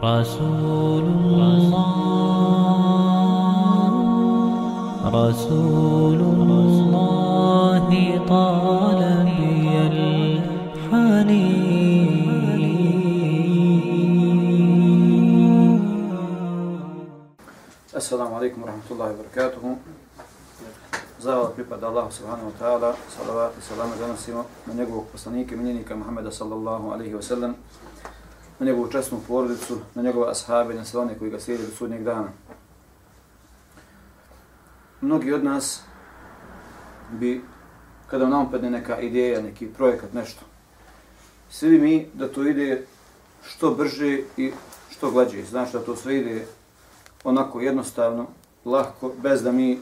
رسول الله رسول الله طال بي الحنين Assalamu alaikum warahmatullahi wabarakatuhu. Zahvala pripada Allahu subhanahu wa ta'ala, salavat i salame donosimo na njegovog poslanika i minjenika Muhammeda sallallahu alaihi wa sallam, na njegovu časnu porodicu, na njegove ashabe, na sve one koji ga slijede do sudnjeg dana. Mnogi od nas bi, kada nam padne neka ideja, neki projekat, nešto, svi mi da to ide što brže i što glađe. Znači da to sve ide onako jednostavno, lahko, bez da mi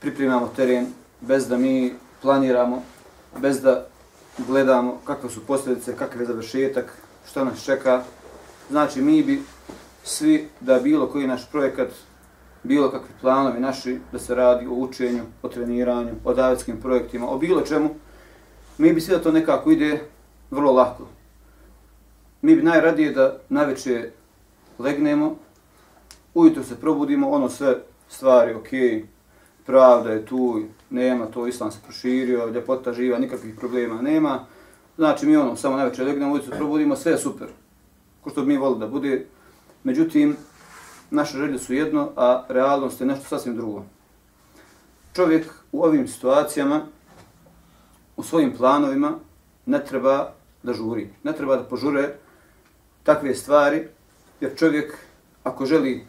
pripremamo teren, bez da mi planiramo, bez da gledamo kakve su posljedice, kakav je završetak, što nas čeka. Znači, mi bi svi da bilo koji naš projekat, bilo kakvi planovi naši, da se radi o učenju, o treniranju, o davetskim projektima, o bilo čemu, mi bi svi da to nekako ide vrlo lako. Mi bi najradije da najveće legnemo, ujutro se probudimo, ono sve stvari, ok, pravda je tu, nema to, islam se proširio, ljepota živa, nikakvih problema nema. Znači mi ono, samo najveće legnemo, ulicu, probudimo, sve je super. Ko što bi mi volili da bude. Međutim, naše želje su jedno, a realnost je nešto sasvim drugo. Čovjek u ovim situacijama, u svojim planovima, ne treba da žuri. Ne treba da požure takve stvari, jer čovjek, ako želi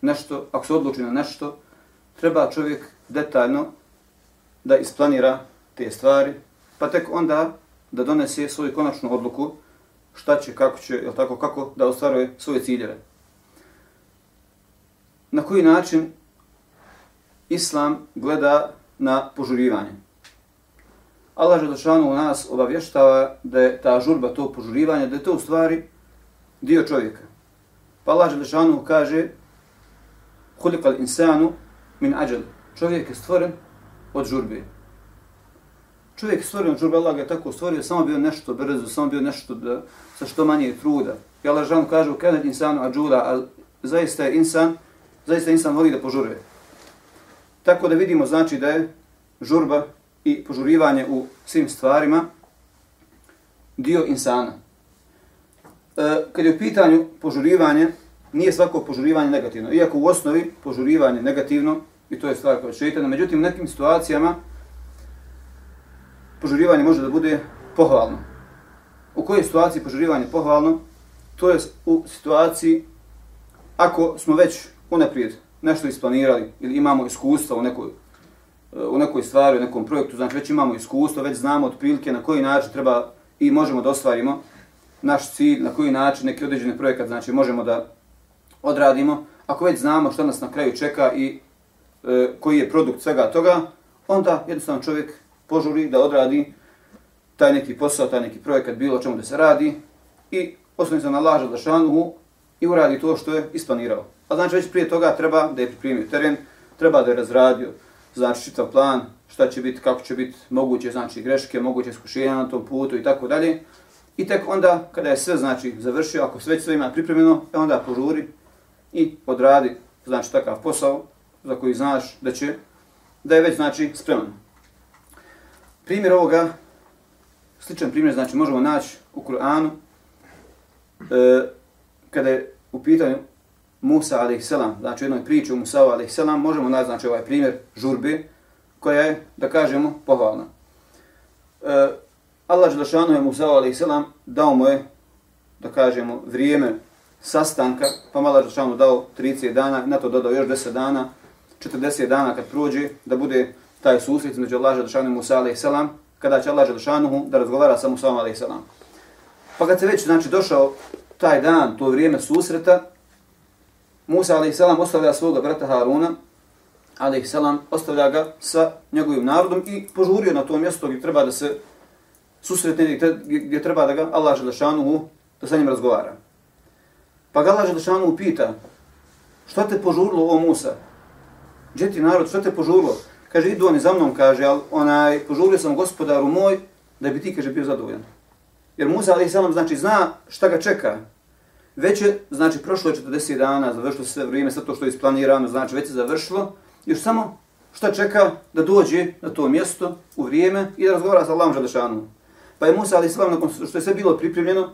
nešto, ako se odluči na nešto, treba čovjek detaljno da isplanira te stvari, pa tek onda da donese svoju konačnu odluku šta će, kako će, jel tako, kako da ostvaruje svoje ciljeve. Na koji način Islam gleda na požurivanje? Allah Želešanu u nas obavještava da je ta žurba, to požurivanje, da je to u stvari dio čovjeka. Pa Allah Želešanu kaže Hulikal insanu min ađel. Čovjek je stvoren od žurbe. Čovjek je stvoren Allah ga je tako stvorio, samo bio nešto brzo, samo bio nešto da, sa što manje truda. I Allah žalno kaže u kada insanu ađula, a zaista je insan, zaista insan voli da požuruje. Tako da vidimo znači da je žurba i požurivanje u svim stvarima dio insana. E, kad je u pitanju požurivanje, nije svako požurivanje negativno. Iako u osnovi požurivanje negativno, i to je stvar koja je šeitana, međutim u nekim situacijama požurivanje može da bude pohvalno. U kojoj situaciji požurivanje pohvalno? To je u situaciji ako smo već unaprijed nešto isplanirali ili imamo iskustva u nekoj, e, u nekoj stvari, u nekom projektu, znači već imamo iskustvo, već znamo otprilike na koji način treba i možemo da ostvarimo naš cilj, na koji način neki određeni projekat, znači možemo da odradimo, ako već znamo što nas na kraju čeka i e, koji je produkt svega toga, onda jednostavno čovjek požuri da odradi taj neki posao, taj neki projekat, bilo čemu da se radi i osnovi se na laža da šanuhu i uradi to što je isplanirao. A znači već prije toga treba da je pripremio teren, treba da je razradio znači čitav plan, šta će biti, kako će biti, moguće znači greške, moguće iskušenja na tom putu i tako dalje. I tek onda, kada je sve znači završio, ako sve sve ima pripremljeno, e onda požuri i odradi znači takav posao za koji znaš da će da je već znači spreman. Primjer ovoga sličan primjer znači možemo naći u Kur'anu e, kada je u pitanju Musa a.s., znači u jednoj priči o Musa a.s., možemo naći znači ovaj primjer žurbe koja je da kažemo pohvalna. E, Allah dželle je Musa a.s. dao mu je da kažemo vrijeme sastanka, pa malo Žešanu dao 30 dana, na to dodao još 10 dana, 40 dana kad prođe, da bude taj susret među Allah Đelešanu i Musa a.s. kada će Allah Đelešanu da razgovara sa Musa a.s. Pa kad se već znači, došao taj dan, to vrijeme susreta, Musa a.s. ostavlja svoga brata Haruna, a.s. ostavlja ga sa njegovim narodom i požurio na to mjesto gdje treba da se susretne, gdje treba da ga Allah Žešanu da sa njim razgovara. Pa ga Allah Želešanu upita, što te požurilo o Musa? Gdje ti narod, što te požurilo? Kaže, idu oni za mnom, kaže, ali onaj, požurio sam gospodaru moj, da bi ti, kaže, bio zadovoljan. Jer Musa, ali sam znači, zna šta ga čeka. Već je, znači, prošlo je 40 dana, završilo se sve vrijeme, sve to što je isplanirano, znači, već je završilo. Još samo šta čeka da dođe na to mjesto u vrijeme i da razgovara sa Allahom Želešanom. Pa je Musa, ali sam, nakon što je sve bilo pripremljeno,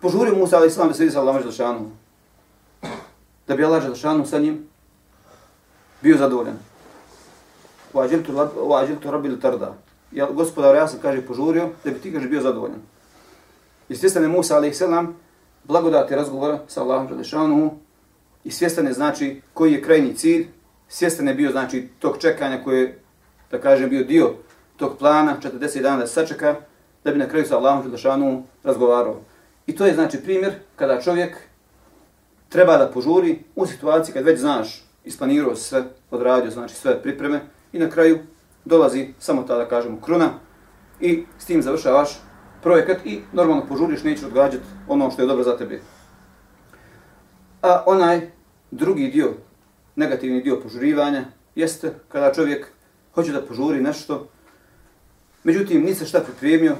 požurio Musa, ali sam, da se vidi sa Allahom Želešanom. Da bi Allah Želešanom sa njim bio zadovoljan. Uađil tu rabi li tarda. Ja, gospodar, ja sam, kaže, požurio da bi ti, kaže, bio zadovoljan. I svjestan je Musa, ali selam, blagodati razgovora sa Allahom Želešanu i svjestan je, znači, koji je krajni cilj, svjestan je bio, znači, tog čekanja koji je, da kažem, bio dio tog plana, 40 dana da se sačeka, da bi na kraju sa Allahom Želešanu razgovarao. I to je, znači, primjer kada čovjek treba da požuri u situaciji kad već znaš, isplanirao sve, odradio, znači sve pripreme i na kraju dolazi samo ta, da kažemo, kruna i s tim završavaš projekat i normalno požuriš, nećeš odgađati ono što je dobro za tebe. A onaj drugi dio, negativni dio požurivanja, jeste kada čovjek hoće da požuri nešto, međutim, nisi šta pripremio,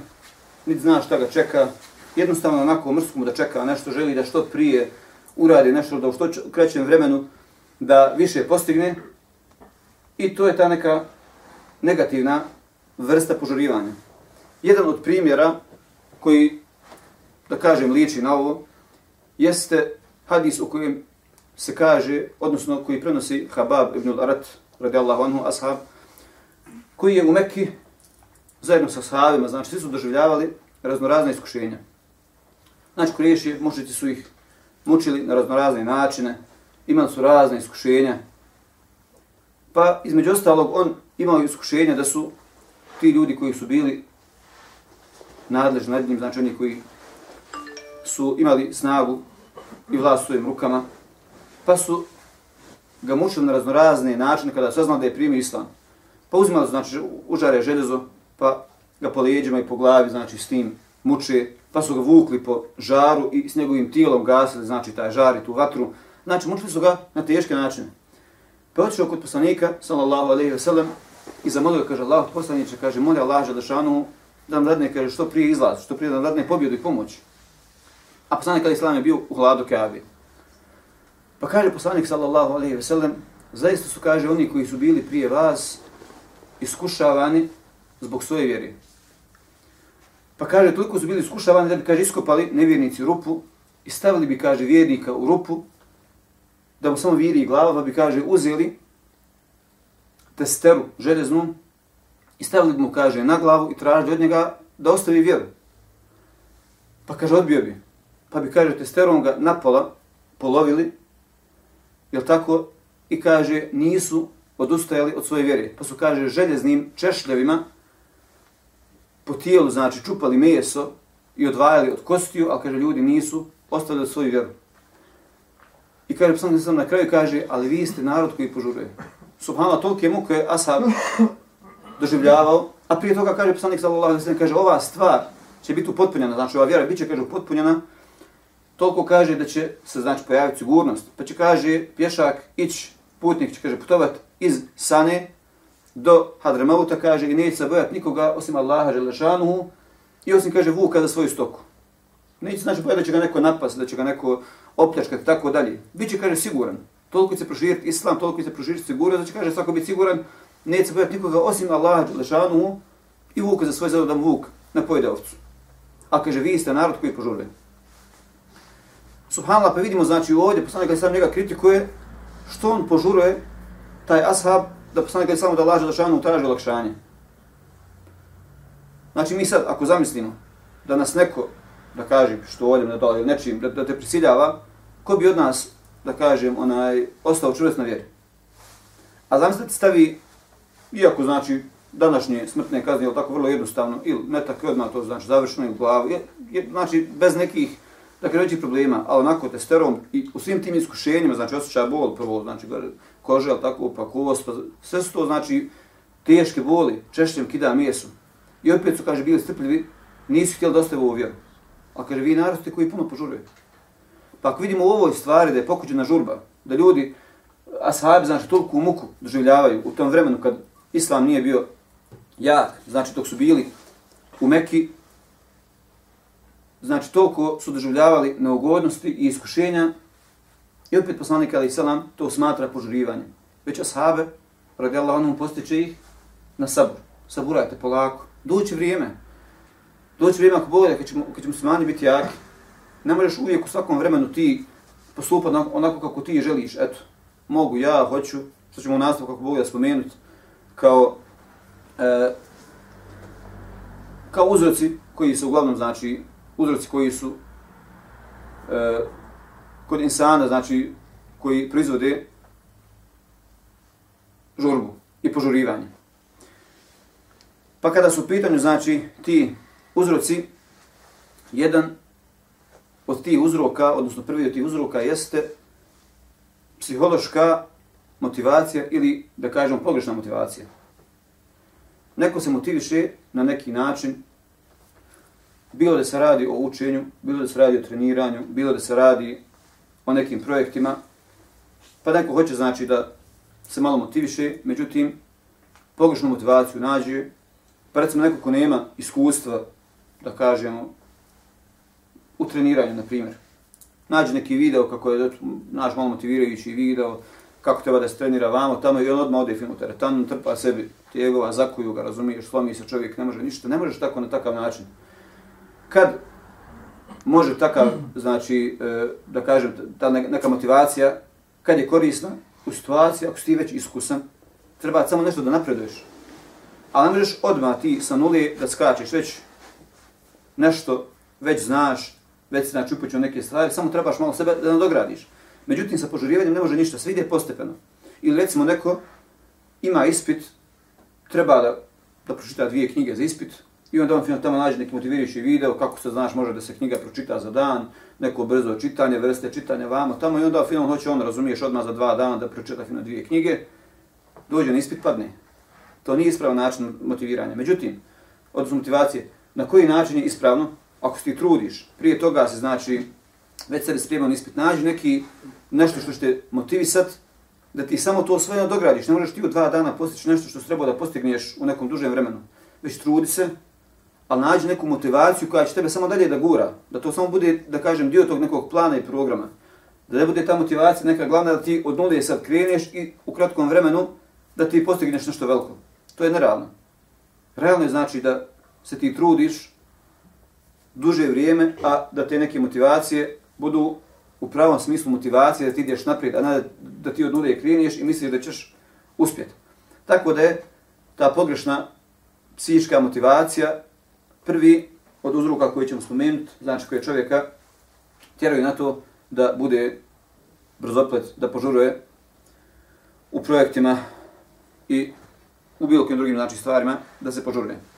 niti zna šta ga čeka, jednostavno onako mrskom da čeka nešto, želi da što prije uradi nešto, da u što krećem vremenu da više postigne, i to je ta neka negativna vrsta požurivanja. Jedan od primjera koji, da kažem, liči na ovo, jeste hadis u kojem se kaže, odnosno koji prenosi Habab ibn al-Arat, radijallahu anhu, ashab, koji je u Mekki zajedno sa sahabima, znači svi su doživljavali raznorazne iskušenja. Znači, kuriješi, mušnici su ih mučili na raznorazne načine, imali su razne iskušenja. Pa, između ostalog, on imao iskušenja da su ti ljudi koji su bili nadležni nad njim, znači oni koji su imali snagu i vlast svojim rukama, pa su ga mučili na raznorazne načine kada saznao da je primio islam. Pa uzimali, znači, užare željezo, pa ga po leđima i po glavi, znači, s tim muče, pa su ga vukli po žaru i s njegovim tijelom gasili, znači, taj žar i tu vatru. Znači, mučili su ga na teške načine. Pa otišao kod poslanika, sallallahu alaihi wa sallam, i zamolio, kaže, Allah, poslaniče, kaže, moli Allah, želešanu, da nam radne, kaže, što prije izlaz, što prije da nam radne pobjedu i pomoć. A poslanik alaihi sallam je bio u hladu Kaabi. Pa kaže poslanik sallallahu alejhi ve sellem, zaista su kaže oni koji su bili prije vas iskušavani zbog svoje vjere. Pa kaže toliko su bili iskušavani da bi kaže iskopali nevjernici rupu i stavili bi kaže vjernika u rupu da mu samo viri glava pa bi kaže uzeli testeru železnu i stavili mu kaže na glavu i tražili od njega da ostavi vjeru. Pa kaže odbio bi. Pa bi kaže testerom ga napola polovili jel tako, i kaže, nisu odustajali od svoje vjere. Pa su, kaže, željeznim češljevima po tijelu, znači, čupali meso i odvajali od kostiju, ali, kaže, ljudi nisu ostavili od svoju vjeru. I kaže, poslanik sam na kraju kaže, ali vi ste narod koji požuruje. Subhanallah, tolike muke je Ashab doživljavao, a prije toga kaže poslanik sallallahu alejhi ve sellem kaže ova stvar će biti upotpunjena, znači ova vjera biće kaže upotpunjena toliko kaže da će se znači pojaviti sigurnost. Pa će kaže pješak ići, putnik će kaže putovat iz Sane do Hadramauta, kaže i neće se bojati nikoga osim Allaha Želešanuhu i osim kaže vuka za svoju stoku. Neće znači bojati da će ga neko napast, da će ga neko opljačkati, tako dalje. Biće kaže siguran. Toliko će proširiti islam, toliko će proširiti sigurnost, znači, kaže svako biti siguran, neće se nikoga osim Allaha Đelešanu i vuka za svoj zadodan vuk na pojede ovcu. A kaže, vi ste narod koji požure. Subhanallah, pa vidimo, znači ovdje, poslanik kada sam njega kritikuje, što on požuruje taj ashab, da poslanik Ali samo da laže Đelešanu traži olakšanje. Znači mi sad, ako zamislimo da nas neko, da kažem što volim da dole, nečim, da, da te prisiljava, ko bi od nas, da kažem, onaj, ostao čvrst na vjeri? A zamislite stavi, iako znači današnje smrtne kazne, je tako vrlo jednostavno, ili ne tako odmah to znači završeno ili glavu, je, je, znači bez nekih dakle, većih problema, ali onako testerom i u svim tim iskušenjima, znači osjećaj bol prvo, znači kože, ali tako, pa kost, pa sve su to, znači, teške boli, češćem kida meso. I opet su, kaže, bili strpljivi, nisu htjeli da ostave u vjeru. Pa kaže, vi naroste koji puno požuruje. Pa ako vidimo u ovoj stvari da je pokuđena žurba, da ljudi, ashabi, znači, toliko muku doživljavaju u tom vremenu kad islam nije bio jak, znači, dok su bili u Mekki, znači toliko su doživljavali neugodnosti i iskušenja i opet poslanik Ali Salam to smatra požurivanjem. Već ashabe, radi Allah, onom postiče ih na sabur. Saburajte polako. Doći vrijeme. Doći vrijeme ako Bog kad ćemo, kad ćemo muslimani biti jaki. Ne možeš uvijek u svakom vremenu ti postupati onako kako ti želiš. Eto, mogu ja, hoću, što ćemo u nastavu kako Bog da spomenuti, kao, e, kao uzroci koji su uglavnom, znači, uzroci koji su e, kod insana, znači, koji proizvode žurbu i požurivanje. Pa kada su u pitanju, znači, ti uzroci, jedan od tih uzroka, odnosno prvi od tih uzroka jeste psihološka motivacija ili, da kažemo, pogrešna motivacija. Neko se motiviše na neki način, bilo da se radi o učenju, bilo da se radi o treniranju, bilo da se radi o nekim projektima, pa neko hoće znači da se malo motiviše, međutim, pogrešnu motivaciju nađe, pa recimo neko ko nema iskustva, da kažemo, u treniranju, na primjer. Nađe neki video kako je naš malo motivirajući video, kako treba da se trenira vamo, tamo i on odmah ode film u teretanu, trpa sebi tijegova, zakuju ga, razumiješ, slomi se čovjek, ne može ništa, ne možeš tako na takav način. Kad može takav, znači, e, da kažem, ta neka motivacija, kad je korisna u situaciji, ako si ti već iskusan, treba samo nešto da napreduješ. Ali ne možeš odmah ti sa nuli da skačeš, već nešto već znaš, već si znači upućen neke stvari, samo trebaš malo sebe da nadogradiš. Međutim, sa požurivanjem ne može ništa, sve ide postepeno. Ili recimo neko ima ispit, treba da, da pročita dvije knjige za ispit, i onda on fino tamo nađe neki motivirajući video, kako se znaš, može da se knjiga pročita za dan, neko brzo čitanje, vrste čitanja vamo, tamo i onda fino hoće on, razumiješ, odmah za dva dana da pročita fino dvije knjige, dođe na ispit, padne. To nije ispravan način motiviranja. Međutim, odnosno motivacije, na koji način je ispravno? Ako se ti trudiš, prije toga se znači, već se spremao na ispit, nađi neki, nešto što će motivisat, da ti samo to svoje dogradiš. Ne možeš ti u dva dana postići nešto što treba da postigneš u nekom dužem vremenu. Već trudi se, ali nađi neku motivaciju koja će tebe samo dalje da gura. Da to samo bude, da kažem, dio tog nekog plana i programa. Da ne bude ta motivacija neka glavna da ti od nule sad kreneš i u kratkom vremenu da ti postigneš nešto veliko. To je nerealno. Realno je znači da se ti trudiš duže vrijeme, a da te neke motivacije budu u pravom smislu motivacije da ti ideš naprijed, a ne da ti od nule kreneš i misliš da ćeš uspjeti. Tako da je ta pogrešna psihička motivacija prvi od uzroka koji ćemo spomenuti, znači koje čovjeka tjeraju na to da bude brzoplet, da požuruje u projektima i u bilo kojim drugim znači, stvarima da se požuruje.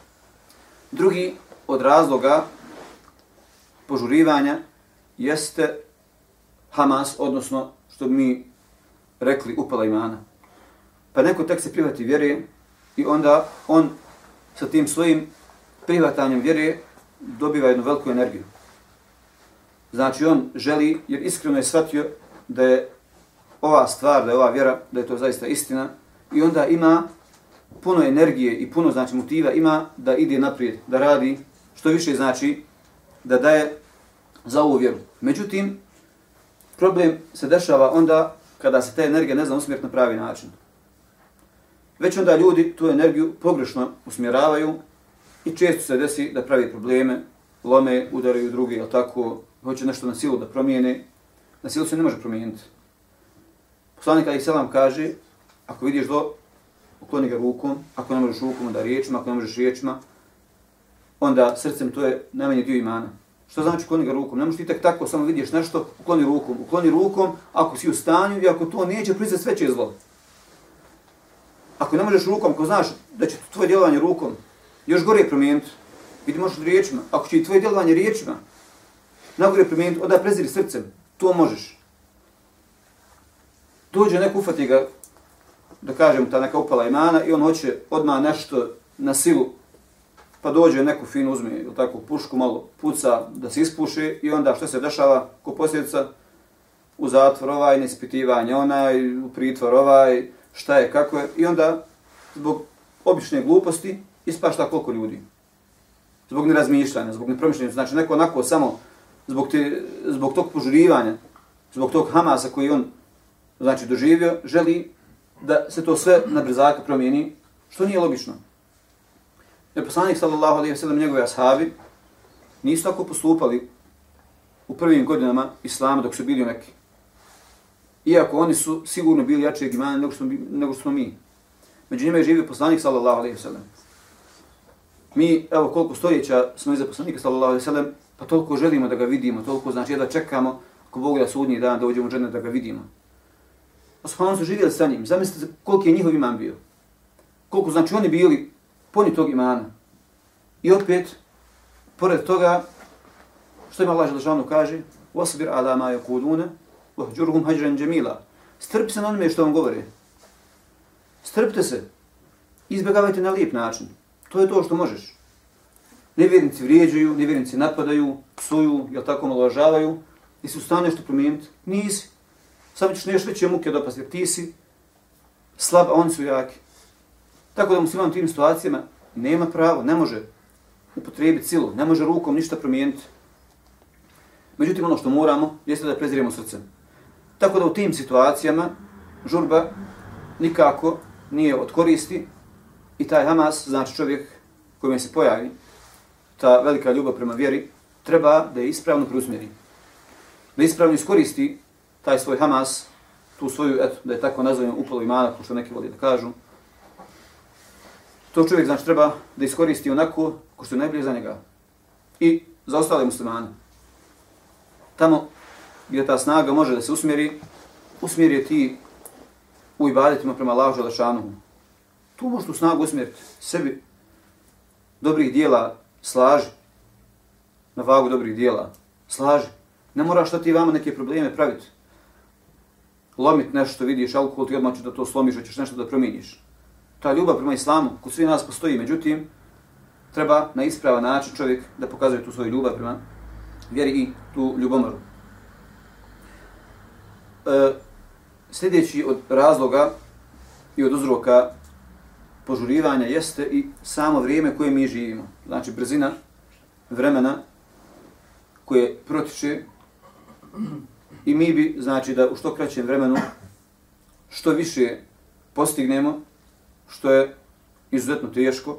Drugi od razloga požurivanja jeste Hamas, odnosno što bi mi rekli upala imana. Pa neko tek se privati vjere i onda on sa tim svojim prihvatanjem vjere dobiva jednu veliku energiju. Znači on želi, jer iskreno je shvatio da je ova stvar, da je ova vjera, da je to zaista istina i onda ima puno energije i puno znači motiva ima da ide naprijed, da radi što više znači da daje za ovu vjeru. Međutim, problem se dešava onda kada se ta energija ne zna usmjeriti na pravi način. Već onda ljudi tu energiju pogrešno usmjeravaju i često se desi da pravi probleme, lome, udaraju drugi, ali tako, hoće nešto na silu da promijene. Na silu se ne može promijeniti. Poslanik Ali Selam kaže, ako vidiš zlo, ukloni ga rukom, ako ne možeš rukom, onda riječima, ako ne možeš riječima, onda srcem to je najmanje dio imana. Što znači ukloni ga rukom? Ne možeš ti tek tako, samo vidiš nešto, ukloni rukom. Ukloni rukom, ako si u stanju i ako to neće sve će zlo. Ako ne možeš rukom, ako znaš da će tvoje djelovanje rukom još gore promijeniti, vidi možeš od riječima. Ako će i tvoje djelovanje riječima nagore promijeniti, onda preziri srcem. To možeš. Dođe neko ufati ga da kažem, ta neka upala imana i on hoće odmah nešto na silu, pa dođe neku finu, uzme ili tako pušku, malo puca da se ispuši i onda što se dešava? Ko posljedica? U zatvor ovaj, neispitivanje onaj, u pritvor ovaj, šta je, kako je, i onda zbog obične gluposti ispašta koliko ljudi. zbog nerazmišljanja, zbog nepromišljenja, znači neko onako samo zbog, te, zbog tog požurivanja, zbog tog Hamasa koji on znači doživio, želi da se to sve na brzaka promijeni, što nije logično. Jer poslanik sallallahu alaihi wa sallam njegove ashabi nisu tako postupali u prvim godinama Islama dok su bili u Mekke. Iako oni su sigurno bili jače imana nego, smo, nego smo mi. Među njima je živio poslanik sallallahu alaihi wa sallam. Mi, evo koliko stoljeća smo iza poslanika sallallahu alaihi wa sallam, pa toliko želimo da ga vidimo, toliko znači da čekamo ako Bog da sudnji dan dođemo u džene da ga vidimo. A subhanu su živjeli sa njim. Zamislite koliko je njihov iman bio. Koliko znači oni bili poni tog imana. I opet, pored toga, što ima Allah Želešanu kaže, وَصْبِرْ عَلَى مَا يَقُولُونَ وَحْجُرْهُمْ هَجْرًا جَمِيلًا Strpi se na onome što vam govore. Strpite se. Izbjegavajte na lijep način. To je to što možeš. Nevjernici vrijeđaju, nevjernici napadaju, psuju, jel tako maložavaju. I su stane što promijeniti? Nisi. Samo ćeš još veće muke dopasti, jer ti si slab, a oni su jaki. Tako da musliman u tim situacijama nema pravo, ne može upotrijebiti silu, ne može rukom ništa promijeniti. Međutim, ono što moramo jeste da preziremo srcem. Tako da u tim situacijama žurba nikako nije od koristi i taj Hamas, znači čovjek kojem se pojavi, ta velika ljubav prema vjeri, treba da je ispravno preusmjeri. Da ispravno iskoristi taj svoj Hamas, tu svoju, eto, da je tako nazovem upalo imana, ko što neki voli da kažu, to čovjek znači treba da iskoristi onako ko što je najbolje za njega. I za ostale muslimane. Tamo gdje ta snaga može da se usmjeri, usmjeri je ti u ibadetima prema Allahu Želešanu. Tu možeš tu snagu usmjeriti sebi dobrih dijela slaži na vagu dobrih dijela. Slaži. Ne moraš što ti vama neke probleme praviti. Lomit nešto vidiš, alkohol ti odmah da to slomiš, hoćeš nešto da promijeniš. Ta ljubav prema islamu, kod svi nas postoji, međutim, treba na ispravan način čovjek da pokazuje tu svoju ljubav prema vjeri i tu ljubomoru. E, sljedeći od razloga i od uzroka požurivanja jeste i samo vrijeme koje mi živimo. Znači brzina vremena koje protiče i mi bi, znači da u što kraćem vremenu što više postignemo, što je izuzetno teško.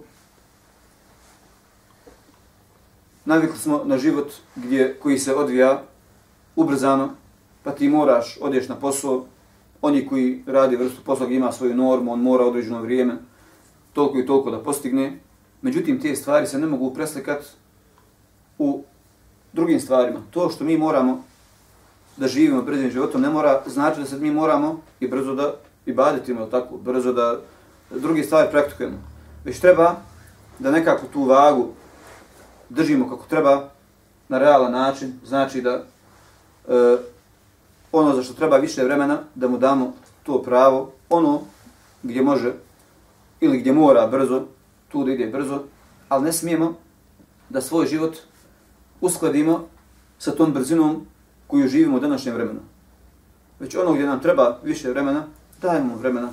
Navikli smo na život gdje koji se odvija ubrzano, pa ti moraš, odješ na posao, oni koji radi vrstu posla ima svoju normu, on mora određeno vrijeme, toliko i toliko da postigne. Međutim, te stvari se ne mogu preslikati u drugim stvarima. To što mi moramo da živimo predivnim životom ne mora znači da se mi moramo i brzo da i baditimo tako, brzo da drugi stvari praktikujemo. Već treba da nekako tu vagu držimo kako treba na realan način, znači da e, ono za što treba više vremena, da mu damo to pravo, ono gdje može ili gdje mora brzo, tu da ide brzo, ali ne smijemo da svoj život uskladimo sa tom brzinom koju živimo u današnjem vremenu. Već ono gdje nam treba više vremena, dajemo vremena.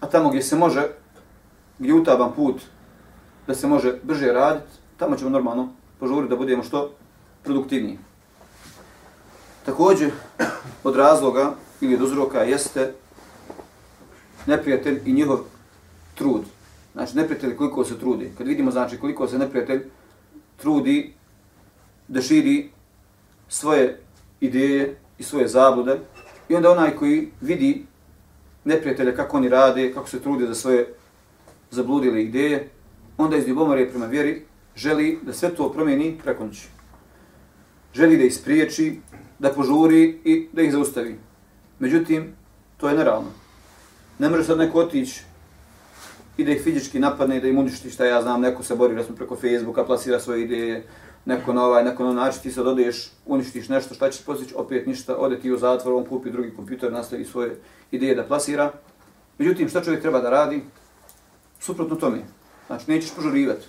A tamo gdje se može, gdje utaban put da se može brže raditi, tamo ćemo normalno požuriti da budemo što produktivniji. Također, od razloga ili od uzroka jeste neprijatelj i njihov trud. Znači, neprijatelj koliko se trudi. Kad vidimo, znači, koliko se neprijatelj trudi da širi svoje ideje i svoje zablude i onda onaj koji vidi neprijatelje kako oni rade, kako se trude za svoje zabludile ideje, onda iz ljubomore prema vjeri želi da sve to promijeni preko noći. Želi da ih spriječi, da požuri i da ih zaustavi. Međutim, to je nerealno. Ne može sad neko otići i da ih fizički napadne i da im uništi šta ja znam, neko se bori recimo preko Facebooka, plasira svoje ideje, neko na ovaj, neko na način, ti sad odeš, uništiš nešto, šta ćeš postići, opet ništa, ode ti u zatvor, on kupi drugi kompjuter, nastavi svoje ideje da plasira. Međutim, šta čovjek treba da radi? Suprotno tome. Znači, nećeš požurivati.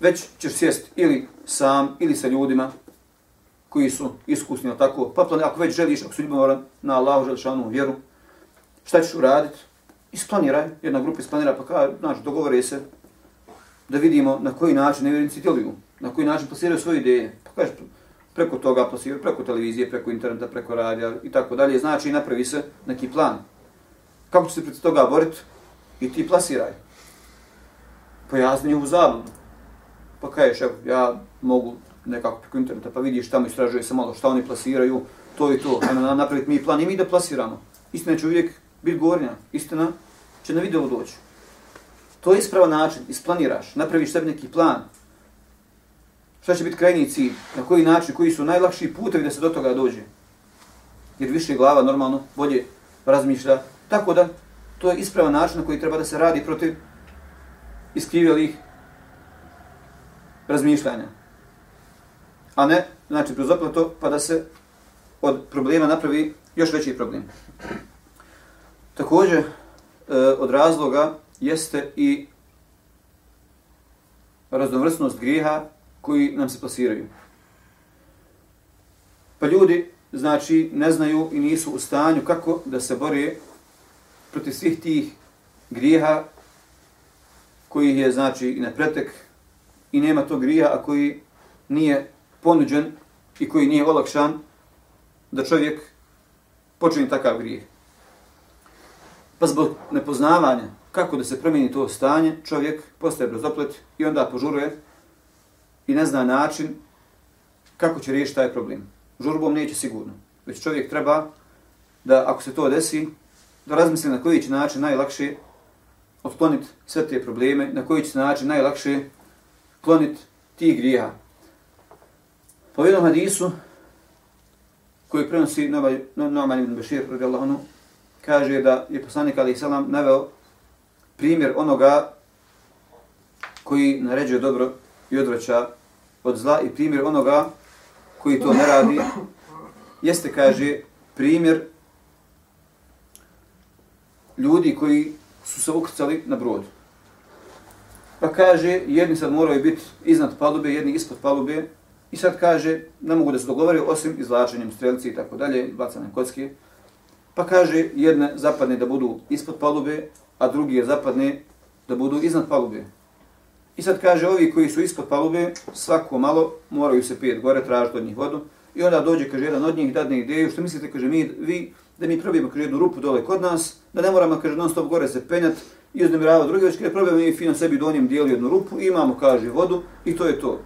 Već ćeš sjesti ili sam, ili sa ljudima koji su iskusni, ili tako, pa plan, ako već želiš, ako su ljubimoran na Allahu, želiš onu vjeru, šta ćeš uraditi? Isplaniraj, jedna grupa isplanira, pa kaže, znaš, dogovore se, da vidimo na koji način nevjernici djeluju, na koji način plasiraju svoje ideje. Pa kaže, preko toga plasiraju, preko televizije, preko interneta, preko radija i tako dalje. Znači, napravi se neki plan. Kako će se pred toga boriti? I ti plasiraj. Pojasni njihovu zabludu. Pa kažeš, evo, ja mogu nekako preko interneta, pa vidiš tamo istražuje se malo šta oni plasiraju, to i to. Ajmo napraviti mi plan i mi da plasiramo. Istina će uvijek biti gornja. Istina će na video doći. To je ispravan način, isplaniraš, napraviš sebi neki plan. Šta će biti krajnji cilj, na koji način, koji su najlakši putevi da se do toga dođe. Jer više glava normalno bolje razmišlja. Tako da, to je ispravan način na koji treba da se radi protiv iskrivjelih razmišljanja. A ne, znači, kroz to pa da se od problema napravi još veći problem. Također, e, od razloga jeste i raznovrsnost grijeha koji nam se plasiraju. Pa ljudi, znači, ne znaju i nisu u stanju kako da se bore protiv svih tih grijeha koji je, znači, i na pretek i nema tog grija, a koji nije ponuđen i koji nije olakšan da čovjek počini takav grijeh. Pa zbog nepoznavanja kako da se promijeni to stanje, čovjek postaje brzoplet i onda požuruje i ne zna način kako će riješiti taj problem. Žurbom neće sigurno. Već čovjek treba da, ako se to desi, da razmisli na koji će način najlakše otkloniti sve te probleme, na koji će način najlakše kloniti tih grija. Po jednom hadisu, koji prenosi Noman ibn Bešir, radijallahu anhu, kaže da je poslanik Ali Salam naveo primjer onoga koji naređuje dobro i odvraća od zla i primjer onoga koji to ne radi, jeste, kaže, primjer ljudi koji su se ukrcali na brod. Pa kaže, jedni sad moraju biti iznad palube, jedni ispod palube, i sad kaže, ne mogu da se dogovori osim izlačenjem strelci i tako dalje, bacanjem kocke. Pa kaže, jedne zapadne da budu ispod palube, a drugi je zapadne da budu iznad palube. I sad kaže, ovi koji su ispod palube, svako malo moraju se pijet gore, tražiti od njih vodu. I onda dođe, kaže, jedan od njih dadne ideju, što mislite, kaže, mi, vi, da mi probijemo, kaže, jednu rupu dole kod nas, da ne moramo, kaže, non stop gore se penjat i uznemirava drugi, već kaže, probijemo i fino sebi donjem dijeli jednu rupu, imamo, kaže, vodu i to je to.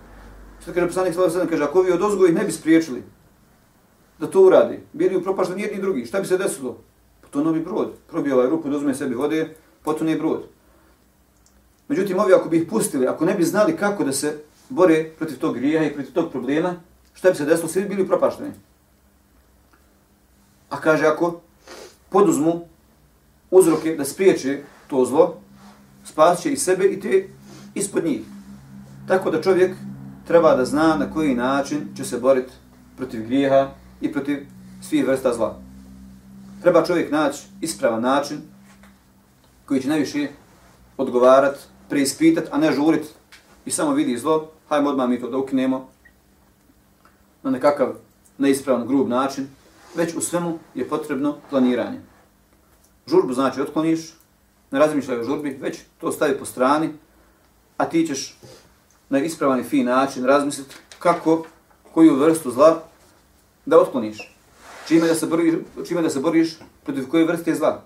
Što kaže, poslanik sallallahu kaže, ako vi od ozgo ne bi spriječili da to uradi, bili upropašteni jedni i drugi, šta bi se desilo? Pa to novi brod, probio ovaj rupu, dozme sebi vode, potom je brod. Međutim, ovi ako bi ih pustili, ako ne bi znali kako da se bore protiv tog grija i protiv tog problema, šta bi se desilo? Svi bili propašteni. A kaže, ako poduzmu uzroke da spriječe to zlo, spasit će i sebe i te ispod njih. Tako da čovjek treba da zna na koji način će se boriti protiv grijeha i protiv svih vrsta zla. Treba čovjek naći ispravan način koji će najviše odgovarati preispitati, a ne žurit i samo vidi zlo, hajmo odmah mi to da ukinemo na nekakav neispravan, grub način, već u svemu je potrebno planiranje. Žurbu znači otkloniš, ne razmišljaj o žurbi, već to stavi po strani, a ti ćeš na ispravan i fin način razmisliti kako, koju vrstu zla da otkloniš. Čime da se boriš, čime da se boriš protiv koje vrste zla.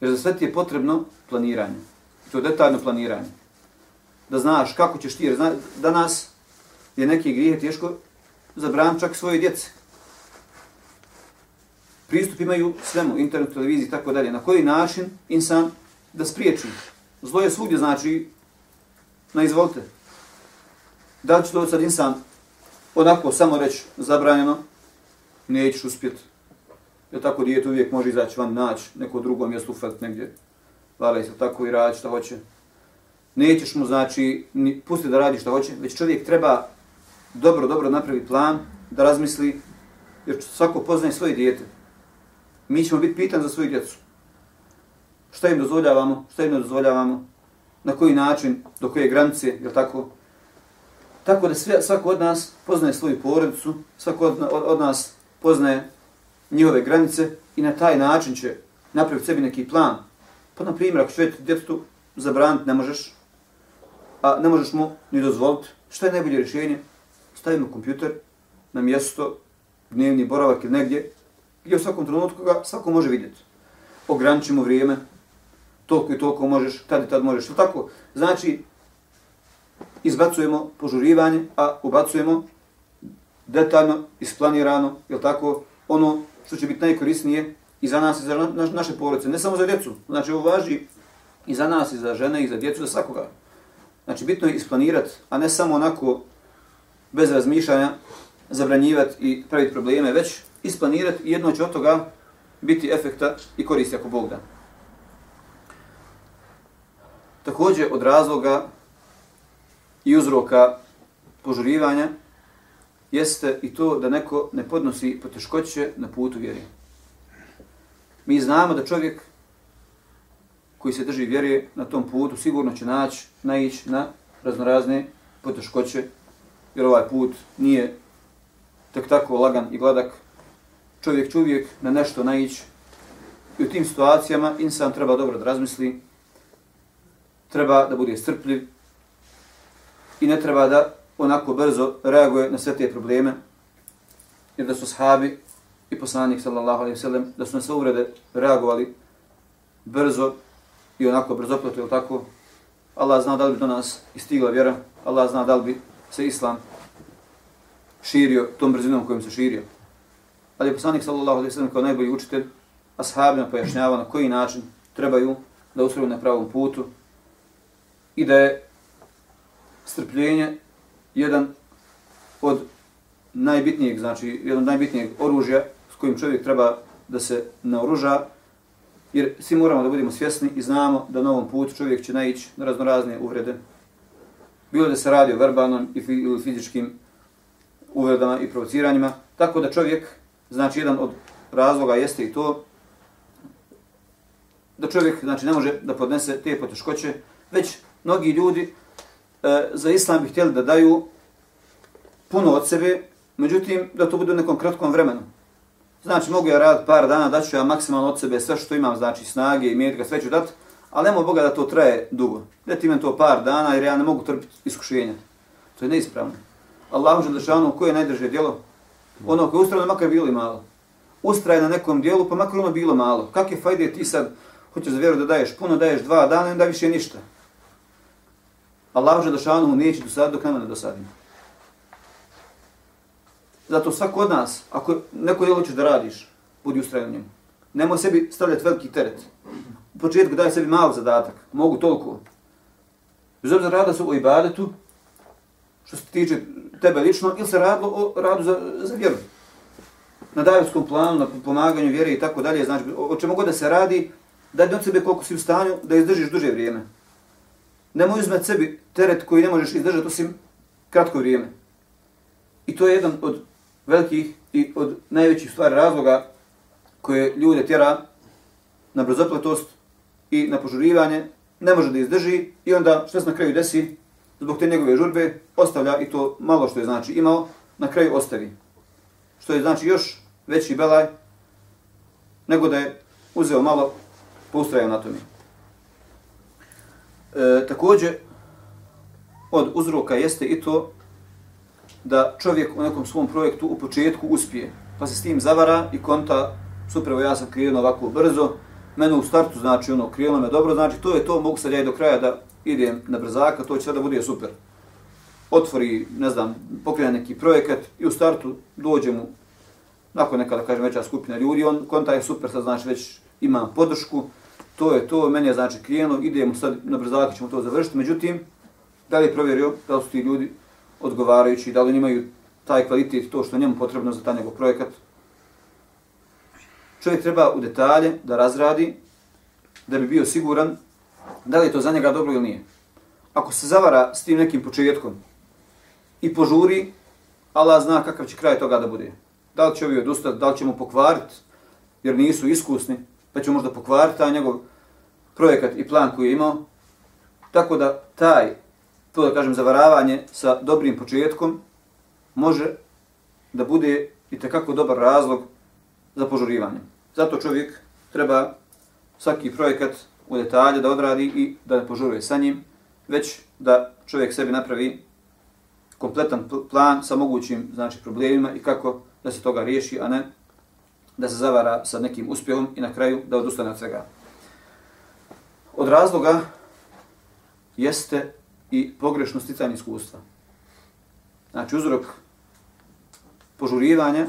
Jer za sve ti je potrebno planiranje. To je detaljno planiranje. Da znaš kako ćeš ti, jer zna, danas je neki grijeh teško zabran čak svoje djece. Pristup imaju svemu, internet, televiziji i tako dalje. Na koji način insan da spriječi. Zlo je svugdje, znači, na izvolite. Da li će to sad insan onako samo reći zabranjeno, nećeš uspjeti. Jer tako dijete uvijek može izaći van naći neko drugo mjesto ufakt negdje. Lala se tako i radi što hoće. Nećeš mu znači ni pusti da radi što hoće, već čovjek treba dobro, dobro napravi plan, da razmisli, jer svako poznaje svoje dijete. Mi ćemo biti pitan za svoju djecu. Šta im dozvoljavamo, šta im ne dozvoljavamo, na koji način, do koje granice, je tako? Tako da sve, svako od nas poznaje svoju porodicu, svako od, od, od nas poznaje njihove granice i na taj način će napraviti sebi neki plan. Pa, na primjer, ako će djetetu zabraniti, ne možeš, a ne možeš mu ni dozvoliti, šta je najbolje rješenje? Stavimo kompjuter na mjesto, dnevni boravak ili negdje, gdje u svakom trenutku ga svako može vidjeti. Ograničimo vrijeme, toliko i toliko možeš, tad i tad možeš. Tako, znači, izbacujemo požurivanje, a ubacujemo detaljno, isplanirano, je tako, ono što će biti najkorisnije i za nas i za naše porodice, ne samo za djecu. Znači, ovo važi i za nas, i za žene, i za djecu, za svakoga. Znači, bitno je isplanirati, a ne samo onako, bez razmišljanja, zabranjivati i praviti probleme, već isplanirati i jedno će od toga biti efekta i koristi ako Bog da. Također od razloga i uzroka požurivanja jeste i to da neko ne podnosi poteškoće na putu vjeri. Mi znamo da čovjek koji se drži vjere na tom putu sigurno će naći, naići na raznorazne poteškoće, jer ovaj put nije tak tako lagan i gladak. Čovjek će uvijek na nešto naići i u tim situacijama insan treba dobro da razmisli, treba da bude strpljiv i ne treba da onako brzo reaguje na sve te probleme, jer da su sahabi i poslanik sallallahu alejhi ve sellem da su na sve uvrede reagovali brzo i onako brzo ili tako, Allah zna da li bi do nas istigla vjera, Allah zna da li bi se islam širio tom brzinom kojim se širio. Ali je poslanik sallallahu alejhi ve sellem kao najbolji učitelj, ashabima pojašnjavao pojašnjava na koji način trebaju da ustroju na pravom putu i da je strpljenje jedan od najbitnijeg, znači jedan od najbitnijeg oružja kojim čovjek treba da se naoruža, jer svi moramo da budemo svjesni i znamo da na ovom putu čovjek će naići na raznorazne uvrede. Bilo da se radi o verbalnom ili fizičkim uvredama i provociranjima, tako da čovjek, znači jedan od razloga jeste i to, da čovjek znači, ne može da podnese te poteškoće, već mnogi ljudi e, za islam bi htjeli da daju puno od sebe, međutim da to bude u nekom kratkom vremenu. Znači mogu ja raditi par dana, da ću ja maksimalno od sebe sve što imam, znači snage i metka, sve ću dati, ali nemoj Boga da to traje dugo. Da ti imam to par dana jer ja ne mogu trpiti iskušenja. To je neispravno. Allah može dešavno koje je najdrže djelo? Ono koje je ustrajno makar bilo i malo. Ustraje na nekom dijelu pa makar ono bilo malo. Kakve fajde ti sad hoćeš za vjeru da daješ puno, daješ dva dana i onda više ništa. Allah može dešavno neće dosaditi dok nama ne dosadimo. Zato svako od nas, ako neko djelo hoćeš da radiš, budi ustrajan njemu. Nemoj sebi stavljati veliki teret. U početku daj sebi mali zadatak. Mogu toliko. Bez obzira rada se o ibadetu, što se tiče tebe lično, ili se radilo o radu za, za vjeru. Na davijskom planu, na pomaganju vjere i tako dalje, znači o čemu god da se radi, daj od sebe koliko si u stanju da izdržiš duže vrijeme. Nemoj uzmet sebi teret koji ne možeš izdržati osim kratko vrijeme. I to je jedan od velikih i od najvećih stvari razloga koje ljude tjera na brzopletost i na požurivanje, ne može da izdrži i onda što se na kraju desi, zbog te njegove žurbe, ostavlja i to malo što je znači imao, na kraju ostavi. Što je znači još veći belaj nego da je uzeo malo, poustrajao na tome. E, također, od uzroka jeste i to da čovjek u nekom svom projektu u početku uspije, pa se s tim zavara i konta, super, ja sam krenuo ovako brzo, mene u startu znači ono, krenuo me dobro, znači to je to, mogu sad ja i do kraja da idem na brzaka, to će sada bude super. Otvori, ne znam, pokrene neki projekat i u startu dođe mu, nakon neka, da kažem, veća skupina ljudi, on konta je super, sad znači već ima podršku, to je to, meni je znači krenuo, idemo sad na brzaka, ćemo to završiti, međutim, da li je provjerio da su ti ljudi odgovarajući, da li imaju taj kvalitet, to što njemu potrebno za taj njegov projekat. Čovjek treba u detalje da razradi, da bi bio siguran da li je to za njega dobro ili nije. Ako se zavara s tim nekim početkom i požuri, Allah zna kakav će kraj toga da bude. Da li će ovi odustati, da li će mu pokvariti, jer nisu iskusni, pa će možda pokvariti taj njegov projekat i plan koji je imao. Tako da taj to da kažem zavaravanje sa dobrim početkom može da bude i tekako dobar razlog za požurivanje. Zato čovjek treba svaki projekat u detalje da odradi i da ne požuruje sa njim, već da čovjek sebi napravi kompletan plan sa mogućim znači, problemima i kako da se toga riješi, a ne da se zavara sa nekim uspjehom i na kraju da odustane od svega. Od razloga jeste i pogrešno sticanje iskustva. Znači uzrok požurivanja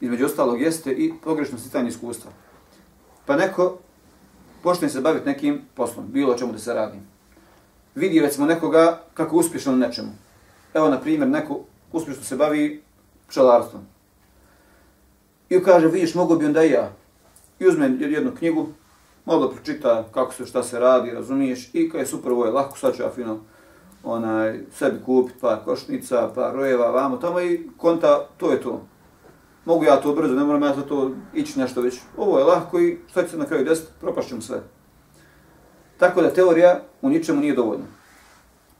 između ostalog jeste i pogrešno sticanje iskustva. Pa neko počne se baviti nekim poslom, bilo čemu da se radi. Vidi recimo nekoga kako uspješno u nečemu. Evo na primjer neko uspješno se bavi pčelarstvom. I kaže, vidiš, mogu bi onda i ja. I uzme jednu knjigu, malo pročita kako se, šta se radi, razumiješ, i kada je super, ovo je lako, sad ću ja fino onaj, sebi kupiti par košnica, par rojeva, vamo, tamo i konta, to je to. Mogu ja to brzo, ne moram ja za to ići nešto već. Ovo je lako i šta će se na kraju desiti, propašćem sve. Tako da teorija u ničemu nije dovoljna.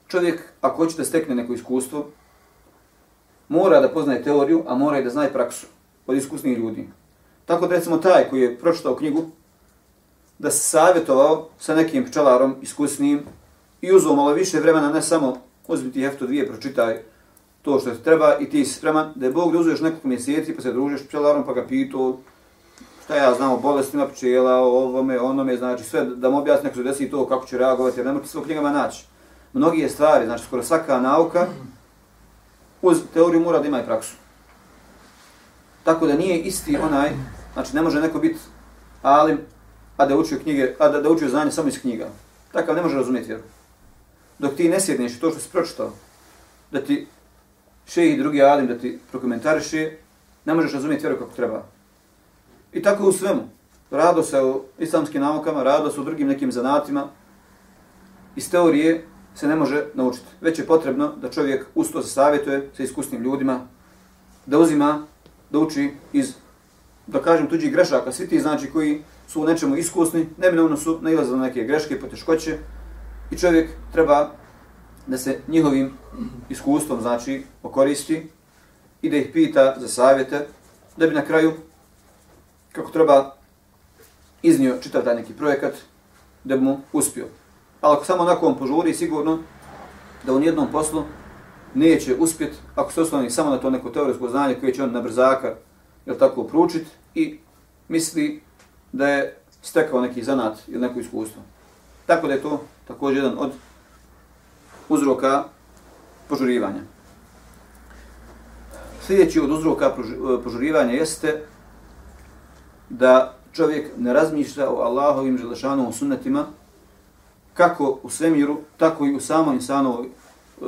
Čovjek, ako hoće da stekne neko iskustvo, mora da poznaje teoriju, a mora i da zna i praksu od iskusnih ljudi. Tako da recimo taj koji je pročitao knjigu, da se savjetovao sa nekim pčelarom iskusnim i uzuo malo više vremena, ne samo uzmi ti hefto dvije, pročitaj to što ti treba i ti si spreman, da je Bog da uzuješ nekog mjeseci pa se družiš pčelarom pa ga pitao šta ja znam o bolestima pčela, o ovome, onome, znači sve da mu objasni neko se desi to kako će reagovati, jer ne možete sve u knjigama naći. Mnogi je stvari, znači skoro svaka nauka uz teoriju mora da ima i praksu. Tako da nije isti onaj, znači ne može neko biti alim, a da učio knjige, a da, da učio znanje samo iz knjiga. Takav ne može razumjeti vjeru. Dok ti ne sjedneš to što si pročitao, da ti še i drugi alim da ti prokomentariše, ne možeš razumjeti vjeru kako treba. I tako u svemu. Rado se u islamskim naukama, rado se u drugim nekim zanatima. Iz teorije se ne može naučiti. Već je potrebno da čovjek usto se savjetuje sa iskusnim ljudima, da uzima da uči iz, da kažem, tuđih grešaka. Svi ti znači koji su u nečemu iskusni, neminovno su nailazili na neke greške, poteškoće i čovjek treba da se njihovim iskustvom, znači, okoristi i da ih pita za savjete, da bi na kraju, kako treba, iznio čitav taj neki projekat, da bi mu uspio. Ali ako samo onako on požuri, sigurno da u nijednom poslu neće uspjeti ako se osloni samo na to neko teoretsko znanje koje će on na brzaka jel tako pručit i misli da je stekao neki zanat ili neko iskustvo. Tako da je to također jedan od uzroka požurivanja. Sljedeći od uzroka e, požurivanja jeste da čovjek ne razmišlja o Allahovim želešanovom sunnetima kako u svemiru, tako i u samom insanu,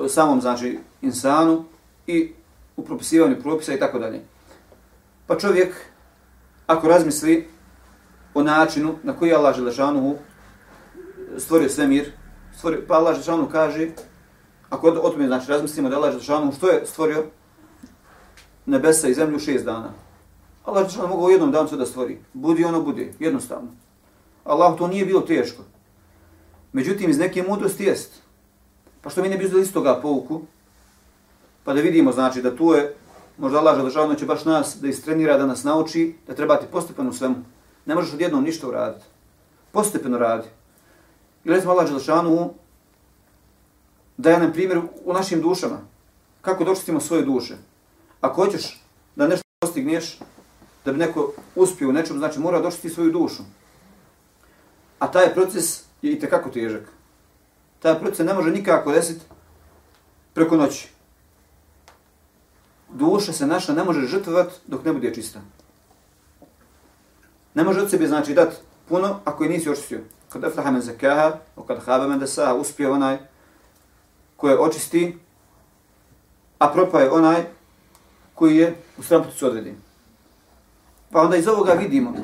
e, samom znači insanu i u propisivanju propisa i tako dalje. Pa čovjek ako razmisli o načinu na koji Allah Želešanu stvorio svemir, stvorio, pa Allah Želešanu kaže, ako o tome znači razmislimo da Allah Želešanu što je stvorio nebesa i zemlju šest dana. Allah Želešanu mogao u jednom danu sve da stvori. Budi ono bude, jednostavno. Allah to nije bilo teško. Međutim, iz neke mudrosti jest. Pa što mi ne bi uzeli istoga pouku, pa da vidimo, znači, da tu je, možda Allah Želešanu će baš nas da istrenira, da nas nauči, da trebati ti u svemu. Ne možeš odjednom ništa uraditi. Postepeno radi. I recimo Allah Đelšanu daje nam primjer u našim dušama. Kako dočistimo svoje duše. Ako hoćeš da nešto postigneš, da bi neko uspio u nečemu, znači mora dočistiti svoju dušu. A taj proces je i tekako težak taj proces ne može nikako desiti preko noći. Duša se naša ne može žrtvovat dok ne bude čista. Ne može od sebe znači dati puno ako je nisi očistio. Kad aflaha men zakaha, o kad haba men desaha, uspije onaj koje očisti, a propaje onaj koji je u strampoticu odredi. Pa onda iz ovoga vidimo,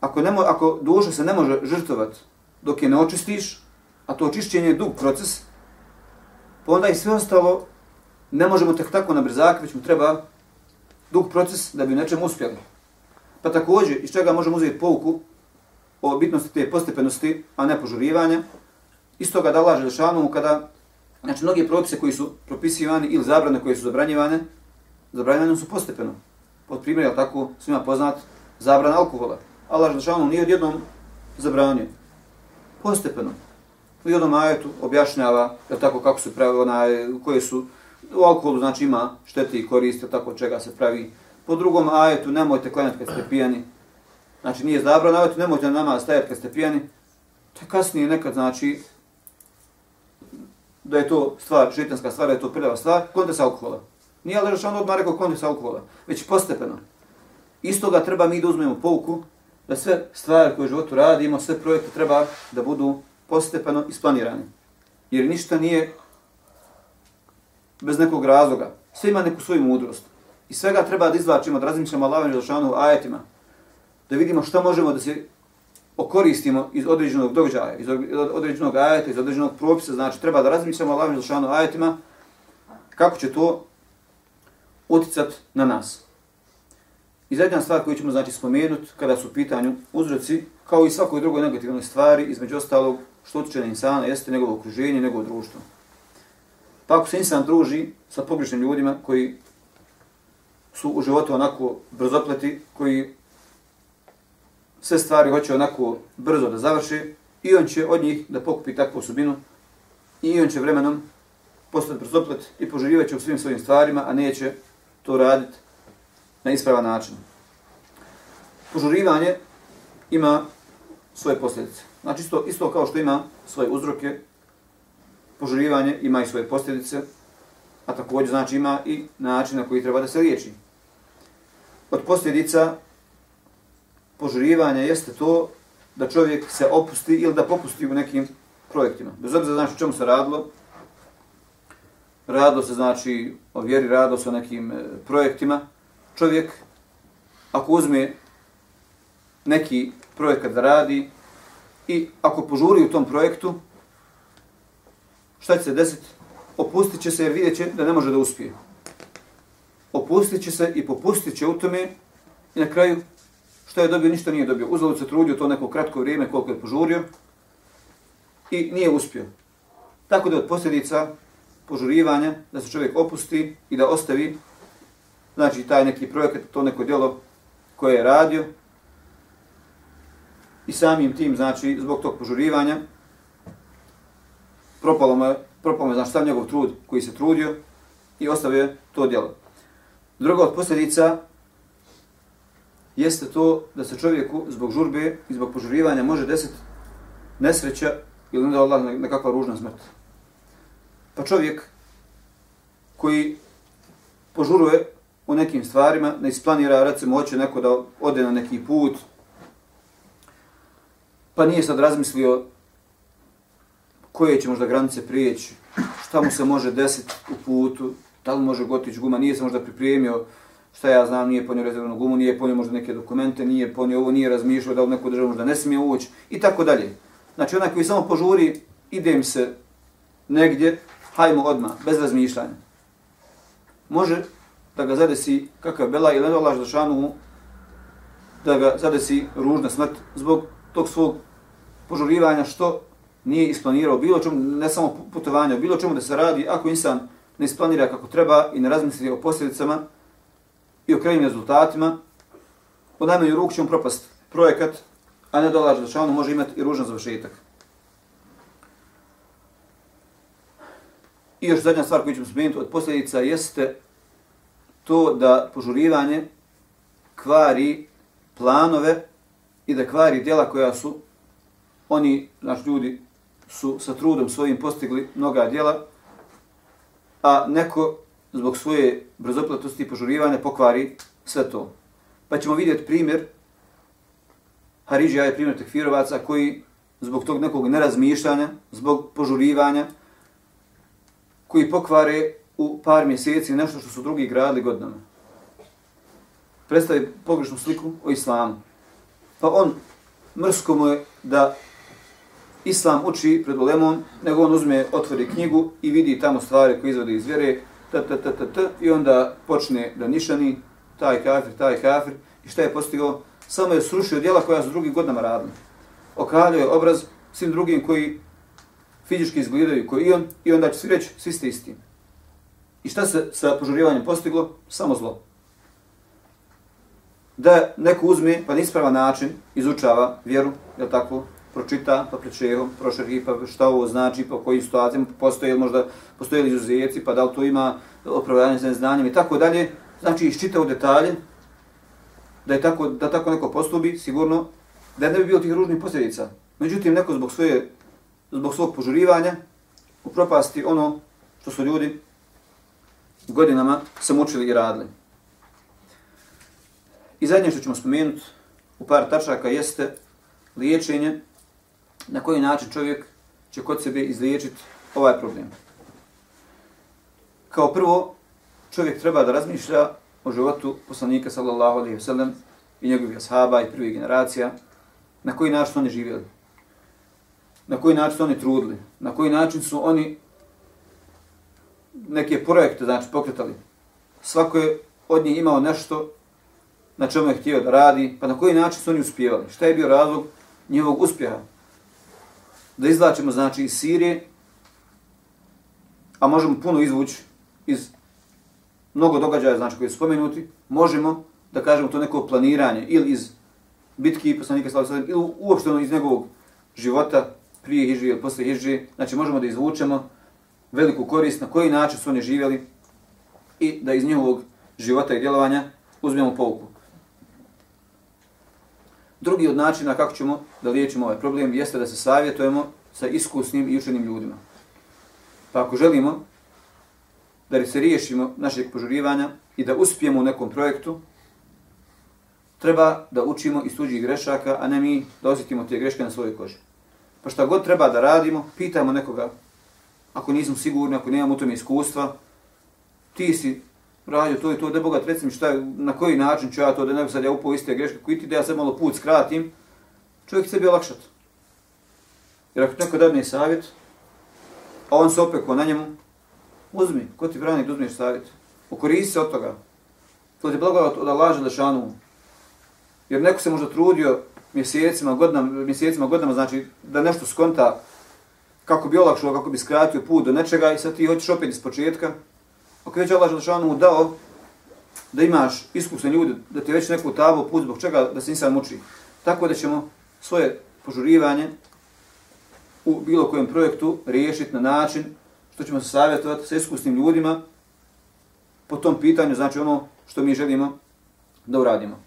ako, ne mo, ako duša se ne može žrtovati dok je ne očistiš, a to očišćenje je dug proces, pa onda i sve ostalo ne možemo tek tako na brzak, već mu treba dug proces da bi nečem uspjeli. Pa također, iz čega možemo uzeti pouku o bitnosti te postepenosti, a ne požurivanja, iz toga da laže Lešanomu kada, znači, mnogi propise koji su propisivani ili zabrane koje su zabranjivane, zabranjivane su postepeno. Pod primjer, je tako, svima poznat, zabran alkohola. Allah Lešanomu nije odjednom zabranio. Postepeno u jednom ajetu objašnjava je tako kako se pravi onaj, koje su u alkoholu znači ima štete i koriste, tako čega se pravi. Po drugom ajetu nemojte klanjati kad ste pijani. Znači nije zabrano, ajetu nemojte na namaz stajati kad ste pijani. To je kasnije nekad znači da je to stvar, šetanska stvar, da je to prljava stvar, sa alkohola. Nije ali rešano odmah rekao sa alkohola, već postepeno. Isto ga treba mi da uzmemo pouku, da sve stvari koje u životu radimo, sve projekte treba da budu postepeno isplanirani. Jer ništa nije bez nekog razloga. Sve ima neku svoju mudrost. I svega treba da izvlačimo, da razmišljamo Allahom i Želšanu ajetima. Da vidimo šta možemo da se okoristimo iz određenog događaja, iz određenog ajeta, iz određenog propisa. Znači, treba da razmišljamo Allahom i Želšanu ajetima kako će to uticat na nas. I zadnja stvar koju ćemo znači spomenuti kada su u pitanju uzroci, kao i svakoj drugoj negativnoj stvari, između ostalog što utiče na insana, jeste njegovo okruženje, njegovo društvo. Pa ako se insan druži sa pogrešnim ljudima koji su u životu onako brzopleti, koji sve stvari hoće onako brzo da završi, i on će od njih da pokupi takvu osobinu, i on će vremenom postati brzoplet i požurivat će u svim svojim stvarima, a neće to raditi na ispravan način. Požurivanje ima svoje posljedice. Znači isto, isto kao što ima svoje uzroke, požurivanje ima i svoje posljedice, a također znači ima i način na koji treba da se liječi. Od posljedica požurivanja jeste to da čovjek se opusti ili da popusti u nekim projektima. Bez obzira znači o čemu se radilo, radilo se znači o vjeri, radilo se o nekim e, projektima, čovjek ako uzme neki projekat da radi i ako požuri u tom projektu, šta će se desiti? Opustit će se jer vidjet će da ne može da uspije. Opustit će se i popustit će u tome i na kraju što je dobio, ništa nije dobio. Uzalud se trudio to neko kratko vrijeme koliko je požurio i nije uspio. Tako da od posljedica požurivanja da se čovjek opusti i da ostavi znači taj neki projekat, to neko djelo koje je radio i samim tim, znači, zbog tog požurivanja propalo mu, propalo mu znači, sam njegov trud koji se trudio i ostavio to djelo. Druga od posljedica jeste to da se čovjeku zbog žurbe i zbog požurivanja može desiti nesreća ili onda Allah nekakva ružna smrt. Pa čovjek koji požuruje u nekim stvarima, ne isplanira, recimo, hoće neko da ode na neki put, pa nije sad razmislio koje će možda granice prijeći, šta mu se može desiti u putu, da li može gotić guma, nije se možda pripremio, šta ja znam, nije ponio rezervnu gumu, nije ponio možda neke dokumente, nije ponio ovo, nije razmišljao da u neku državu možda ne smije ući i tako dalje. Znači onaj koji samo požuri, ide im se negdje, hajmo odmah, bez razmišljanja. Može da ga zadesi kakav bela ili ne dolaž šanu da ga zadesi ružna smrt zbog tog svog požurivanja što nije isplanirao bilo čemu, ne samo putovanja, bilo čemu da se radi, ako insan ne isplanira kako treba i ne razmisli o posljedicama i o krajnim rezultatima, u najmanju ruku će mu propast projekat, a ne dolaž da šanu može imati i ružan završetak. I još zadnja stvar koju ćemo spomenuti od posljedica jeste to da požurivanje kvari planove i da kvari djela koja su oni, naš ljudi, su sa trudom svojim postigli mnoga djela, a neko zbog svoje brzoplatosti i požurivanja pokvari sve to. Pa ćemo vidjeti primjer Haridžija je primjer tekfirovaca koji zbog tog nekog nerazmišljanja, zbog požurivanja, koji pokvare u par mjeseci nešto što su drugi gradili godinama. Predstavi pogrešnu sliku o islamu. Pa on, mrsko mu je da islam uči pred ulemom, nego on uzme, otvori knjigu i vidi tamo stvari koje izvode iz vjere, t, t, t, t, t, i onda počne da nišani, taj kafir, taj kafir, i šta je postigao? Samo je srušio djela koja su drugim godinama radili. Okaljio je obraz svim drugim koji fizički izgledaju koji i on, i onda će svi reći, svi ste isti. I šta se sa požurivanjem postiglo? Samo zlo. Da neko uzme, pa na ispravan način, izučava vjeru, je tako, pročita, pa pred šehom, prošeri, pa šta ovo znači, pa koji situacijama postoje li možda, postoje li izuzeci, pa da li to ima opravdanje za znanjem i tako dalje. Znači, iščita u detalje, da je tako, da tako neko postupi, sigurno, da ne bi bilo tih ružnih posljedica. Međutim, neko zbog svoje, zbog svog požurivanja, upropasti ono što su ljudi godinama se mučili i radili. I zadnje što ćemo spomenuti u par tačaka jeste liječenje na koji način čovjek će kod sebe izliječiti ovaj problem. Kao prvo, čovjek treba da razmišlja o životu poslanika sallallahu alaihi wasallam i njegovih ashaba i prvih generacija, na koji način su oni živjeli, na koji način su oni trudili, na koji način su oni neke projekte znači, pokretali. Svako je od njih imao nešto na čemu je htio da radi, pa na koji način su oni uspjevali. Šta je bio razlog njihovog uspjeha? Da izlačimo znači iz Sirije, a možemo puno izvući iz mnogo događaja znači koji su spomenuti, možemo da kažemo to neko planiranje ili iz bitki poslanika sallallahu alejhi ili uopšte ono iz njegovog života prije hidžre ili posle hidžre, znači možemo da izvučemo veliku korist na koji način su oni živjeli i da iz njihovog života i djelovanja uzmemo pouku. Drugi od načina kako ćemo da liječimo ovaj problem jeste da se savjetujemo sa iskusnim i učenim ljudima. Pa ako želimo da se riješimo našeg požurivanja i da uspijemo u nekom projektu, treba da učimo iz tuđih grešaka, a ne mi da osjetimo te greške na svojoj koži. Pa šta god treba da radimo, pitajmo nekoga, ako nismo sigurni, ako nemamo u tome iskustva, ti si radio to i to, da Boga, recimo šta, na koji način ću ja to, da ne sad ja upao iste greške, koji ti da ja sad malo put skratim, čovjek će sebi olakšat. Jer ako neko dadne savjet, a on se opekao na njemu, uzmi, ko ti brani da uzmeš savjet? Okoristi se od toga. To ti blago od Allaha da šanu. Jer neko se možda trudio mjesecima, godinama, mjesecima, godinama, znači da nešto skonta kako bi olakšao, kako bi skratio put do nečega i sad ti hoćeš opet iz početka. Ako već Allah Želešanu dao da imaš iskusne ljude, da ti već neku tabu put zbog čega da se insan muči. Tako da ćemo svoje požurivanje u bilo kojem projektu riješiti na način što ćemo se savjetovati sa iskusnim ljudima po tom pitanju, znači ono što mi želimo da uradimo.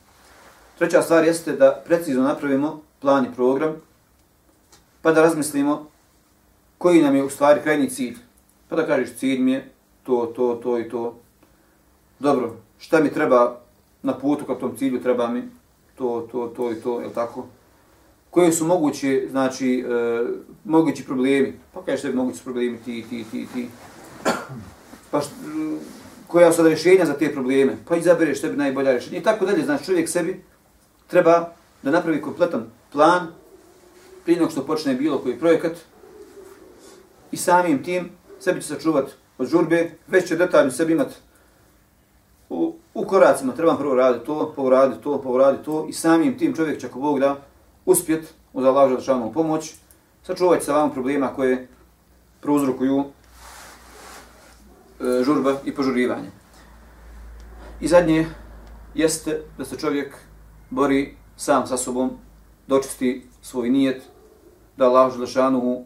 Treća stvar jeste da precizno napravimo plan i program, pa da razmislimo koji nam je u stvari krajni cilj. Pa da kažeš cilj mi je to, to, to i to. Dobro, šta mi treba na putu ka tom cilju, treba mi to, to, to i to, je tako? Koji su mogući, znači, e, mogući problemi? Pa kažeš sebi mogući problemi, ti, ti, ti, ti. Pa št, koja su sada rješenja za te probleme? Pa izabereš sebi najbolja rješenja i tako dalje. Znači, čovjek sebi treba da napravi kompletan plan prije nego što počne bilo koji projekat i samim tim sebi će sačuvati od žurbe, već će detaljno sebi imati u, u koracima, trebam prvo raditi to, pa uraditi to, pa uraditi to i samim tim čovjek će ako Bog da uspjet uz Allaha državnu pomoć, sačuvati sa vam problema koje prouzrokuju e, žurba i požurivanje. I zadnje jeste da se čovjek bori sam sa sobom, dočisti svoj nijet, da Allah želešanu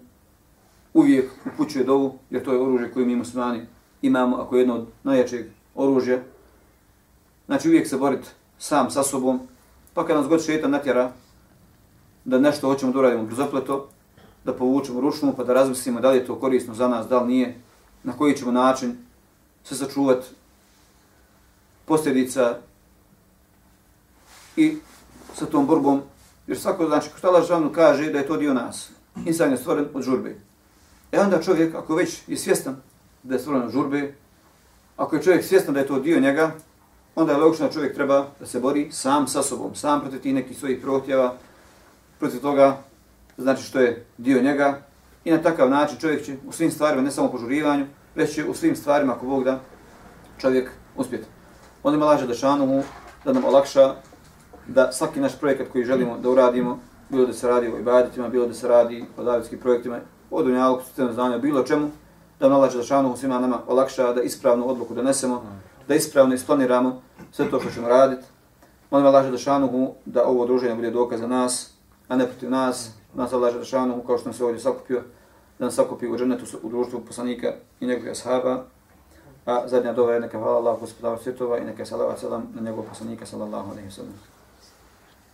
uvijek upućuje dovu, jer to je oružje koje mi muslimani imamo, ako je jedno od najjačeg oružja. Znači uvijek se boriti sam sa sobom, pa kad nas god šetan natjera da nešto hoćemo da uradimo brzopleto, da povučemo ručnu, pa da razmislimo da li je to korisno za nas, da li nije, na koji ćemo način se sačuvati posljedica i sa tom borbom, jer svako, znači, ko Allah kaže da je to dio nas. Insan je stvoren od žurbe. E onda čovjek, ako već je svjestan da je stvoren žurbe, ako je čovjek svjestan da je to dio njega, onda je logično da čovjek treba da se bori sam sa sobom, sam protiv tih nekih svojih protjeva, protiv toga, znači što je dio njega, i na takav način čovjek će u svim stvarima, ne samo po žurivanju, već će u svim stvarima, ako Bog da, čovjek uspjeti. On ima laže da mu, da nam olakša da svaki naš projekat koji želimo da uradimo, bilo da se radi o ibaditima, bilo da se radi o davetskim projektima, o dunjalu, sistemu znanja, bilo čemu, da nam laže da svima nama olakša da ispravnu odluku donesemo, da ispravno isplaniramo sve to što ćemo raditi. On Allah laže da da ovo druženje bude dokaz za nas, a ne protiv nas, nas Allah Želešanu, kao što nam se ovdje sakupio, da nas sakupi u džennetu u društvu poslanika i njegovih ashaba. A zadnja dova je neka hvala Allah gospodaru svjetova i neka salavat selam na njegovog poslanika sallallahu alaihi wa sallam.